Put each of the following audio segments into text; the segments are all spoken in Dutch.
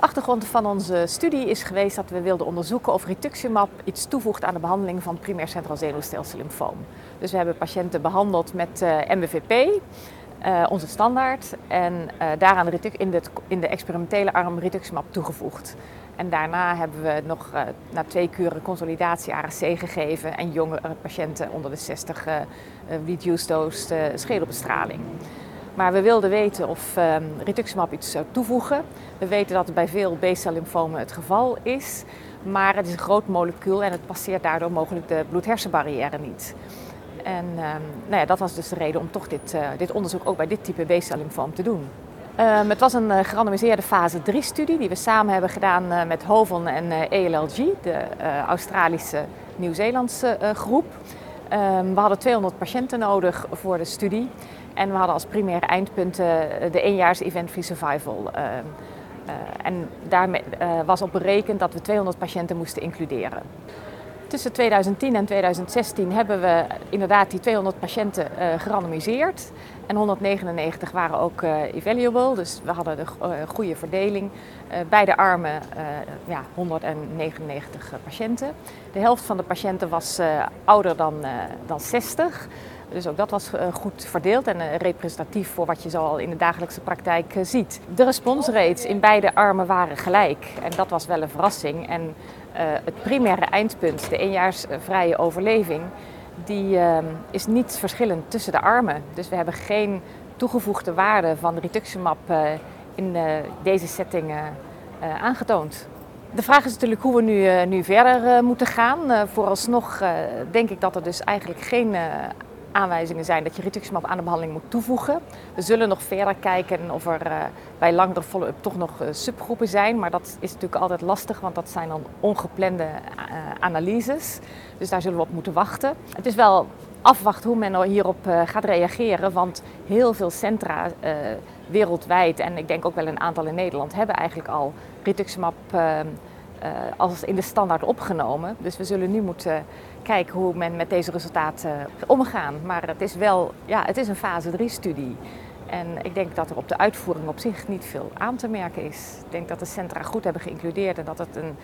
achtergrond van onze studie is geweest dat we wilden onderzoeken of rituximab iets toevoegt aan de behandeling van primair centraal zenuwstelsellymfoom. Dus we hebben patiënten behandeld met uh, MBVP, uh, onze standaard, en uh, daaraan in de, de experimentele arm rituximab toegevoegd. En daarna hebben we nog na twee kuren consolidatie ARC gegeven en jongere patiënten onder de 60 uh, reduced dose schedelbestraling. Maar we wilden weten of um, rituximab iets zou toevoegen. We weten dat het bij veel B-cel-lymfomen het geval is. Maar het is een groot molecuul en het passeert daardoor mogelijk de bloed-hersenbarrière niet. En um, nou ja, dat was dus de reden om toch dit, uh, dit onderzoek ook bij dit type B-cel-lymfoom te doen. Um, het was een uh, gerandomiseerde fase 3-studie die we samen hebben gedaan uh, met Hovon en ELLG, de Australische Nieuw-Zeelandse groep. Um, we hadden 200 patiënten nodig voor de studie en we hadden als primaire eindpunten de eenjaars event-free survival. en daarmee was op berekend dat we 200 patiënten moesten includeren. Tussen 2010 en 2016 hebben we inderdaad die 200 patiënten uh, gerandomiseerd. En 199 waren ook uh, evaluable, dus we hadden de uh, goede verdeling. bij de armen ja, 199 patiënten. De helft van de patiënten was ouder dan, dan 60. Dus ook dat was goed verdeeld en representatief voor wat je zo al in de dagelijkse praktijk ziet. De responsrates in beide armen waren gelijk en dat was wel een verrassing. En het primaire eindpunt, de eenjaarsvrije overleving, die is niet verschillend tussen de armen. Dus we hebben geen toegevoegde waarde van rituximab uh, in deze setting aangetoond. De vraag is natuurlijk hoe we nu, nu verder moeten gaan. vooralsnog denk ik dat er dus eigenlijk geen aanwijzingen zijn dat je rituximab aan de behandeling moet toevoegen. We zullen nog verder kijken of er uh, bij langere follow-up toch nog uh, subgroepen zijn. Maar dat is natuurlijk altijd lastig, want dat zijn dan ongeplande uh, analyses. Dus daar zullen we op moeten wachten. Het is wel afwachten hoe men hierop gaat reageren. Want heel veel centra wereldwijd, en ik denk ook wel een aantal in Nederland, hebben eigenlijk al rituximab als in de standaard opgenomen. Dus we zullen nu moeten kijken hoe men met deze resultaten omgaan. Maar het is wel ja, het is een fase 3 studie. En ik denk dat er op de uitvoering op zich niet veel aan te merken is. Ik denk dat de centra goed hebben geïncludeerd en dat het een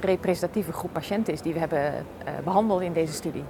representatieve groep patiënten is die we hebben uh, behandeld in deze studie.